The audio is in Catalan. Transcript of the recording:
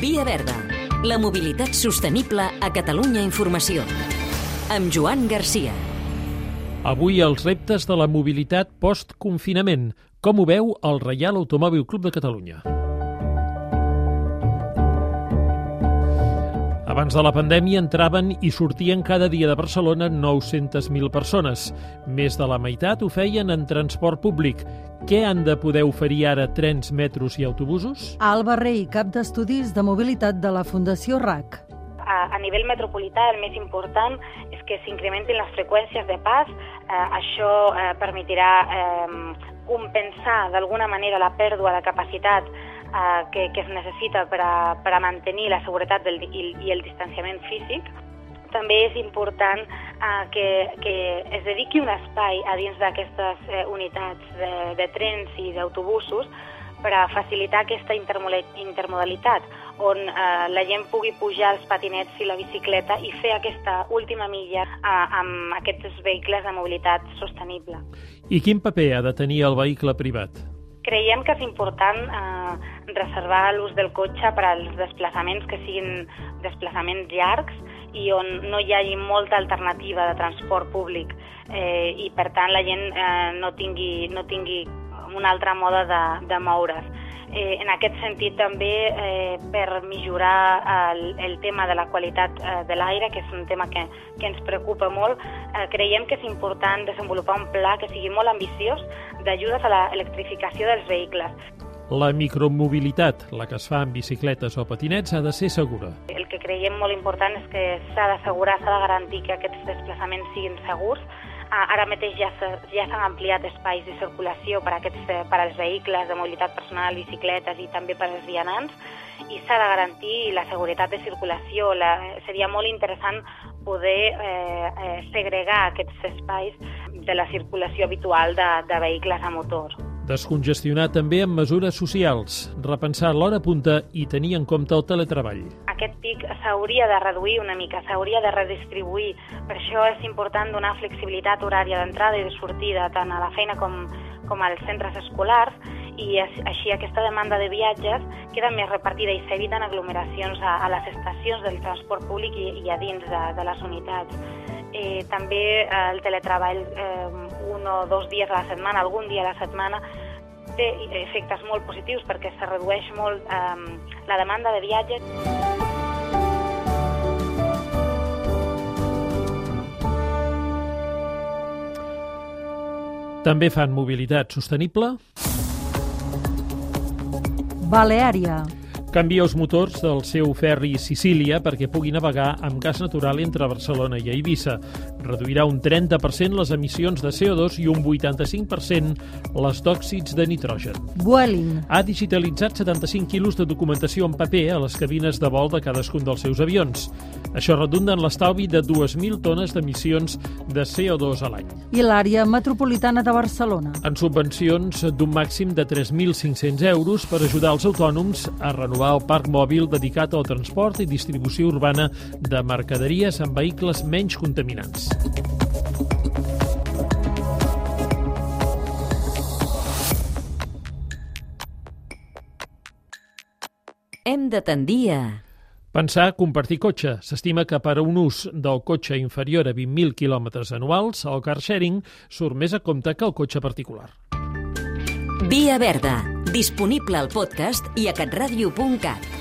Via Verda. La mobilitat sostenible a Catalunya Informació. Amb Joan Garcia. Avui els reptes de la mobilitat post-confinament. Com ho veu el Reial Automòbil Club de Catalunya? Abans de la pandèmia entraven i sortien cada dia de Barcelona 900.000 persones. Més de la meitat ho feien en transport públic. Què han de poder oferir ara trens, metros i autobusos? Alba Rei, cap d'estudis de mobilitat de la Fundació RAC. A, a nivell metropolità el més important és que s'incrementin les freqüències de pas. Eh, això eh, permetirà eh, compensar d'alguna manera la pèrdua de capacitat eh, que, que es necessita per a, per a mantenir la seguretat del, i, i el distanciament físic. També és important eh, que, que es dediqui un espai a dins d'aquestes eh, unitats de, de trens i d'autobusos per a facilitar aquesta intermodalitat, on eh, la gent pugui pujar els patinets i la bicicleta i fer aquesta última milla eh, amb aquests vehicles de mobilitat sostenible. I quin paper ha de tenir el vehicle privat? Creiem que és important eh, reservar l'ús del cotxe per als desplaçaments que siguin desplaçaments llargs i on no hi hagi molta alternativa de transport públic eh, i per tant la gent eh, no, tingui, no tingui una altra moda de, de moure's. Eh, en aquest sentit també eh, per millorar el, el tema de la qualitat eh, de l'aire, que és un tema que, que ens preocupa molt, eh, creiem que és important desenvolupar un pla que sigui molt ambiciós d'ajudes a l'electrificació dels vehicles. La micromobilitat, la que es fa amb bicicletes o patinets, ha de ser segura. El que creiem molt important és que s'ha d'assegurar, s'ha de garantir que aquests desplaçaments siguin segurs, Ara mateix ja s'han ampliat espais de circulació per, aquests, eh, per als vehicles de mobilitat personal, bicicletes i també per als vianants i s'ha de garantir la seguretat de circulació. La, seria molt interessant poder eh, eh, segregar aquests espais de la circulació habitual de, de vehicles a motor. Descongestionar també amb mesures socials, repensar l'hora punta i tenir en compte el teletreball. Aquest pic s'hauria de reduir una mica, s'hauria de redistribuir. Per això és important donar flexibilitat horària d'entrada i de sortida tant a la feina com, com als centres escolars i així aquesta demanda de viatges queda més repartida i s'eviten aglomeracions a, a les estacions del transport públic i, i a dins de, de les unitats. Eh, també eh, el teletreball eh, un o dos dies a la setmana, algun dia a la setmana, té efectes molt positius perquè se redueix molt eh, la demanda de viatges. També fan mobilitat sostenible? Baleària. Canvia els motors del seu ferri Sicília perquè pugui navegar amb gas natural entre Barcelona i Eivissa. Reduirà un 30% les emissions de CO2 i un 85% les d'òxids de nitrogen. Vueling. Ha digitalitzat 75 quilos de documentació en paper a les cabines de vol de cadascun dels seus avions. Això redunda en l'estalvi de 2.000 tones d'emissions de CO2 a l'any. I l'àrea metropolitana de Barcelona. En subvencions d'un màxim de 3.500 euros per ajudar els autònoms a renovar el parc mòbil dedicat al transport i distribució urbana de mercaderies amb vehicles menys contaminants. Hem de tendir a... Pensar compartir cotxe. S'estima que per a un ús del cotxe inferior a 20.000 quilòmetres anuals, el car sharing surt més a compte que el cotxe particular. Via Verda, disponible al podcast i a catradio.cat.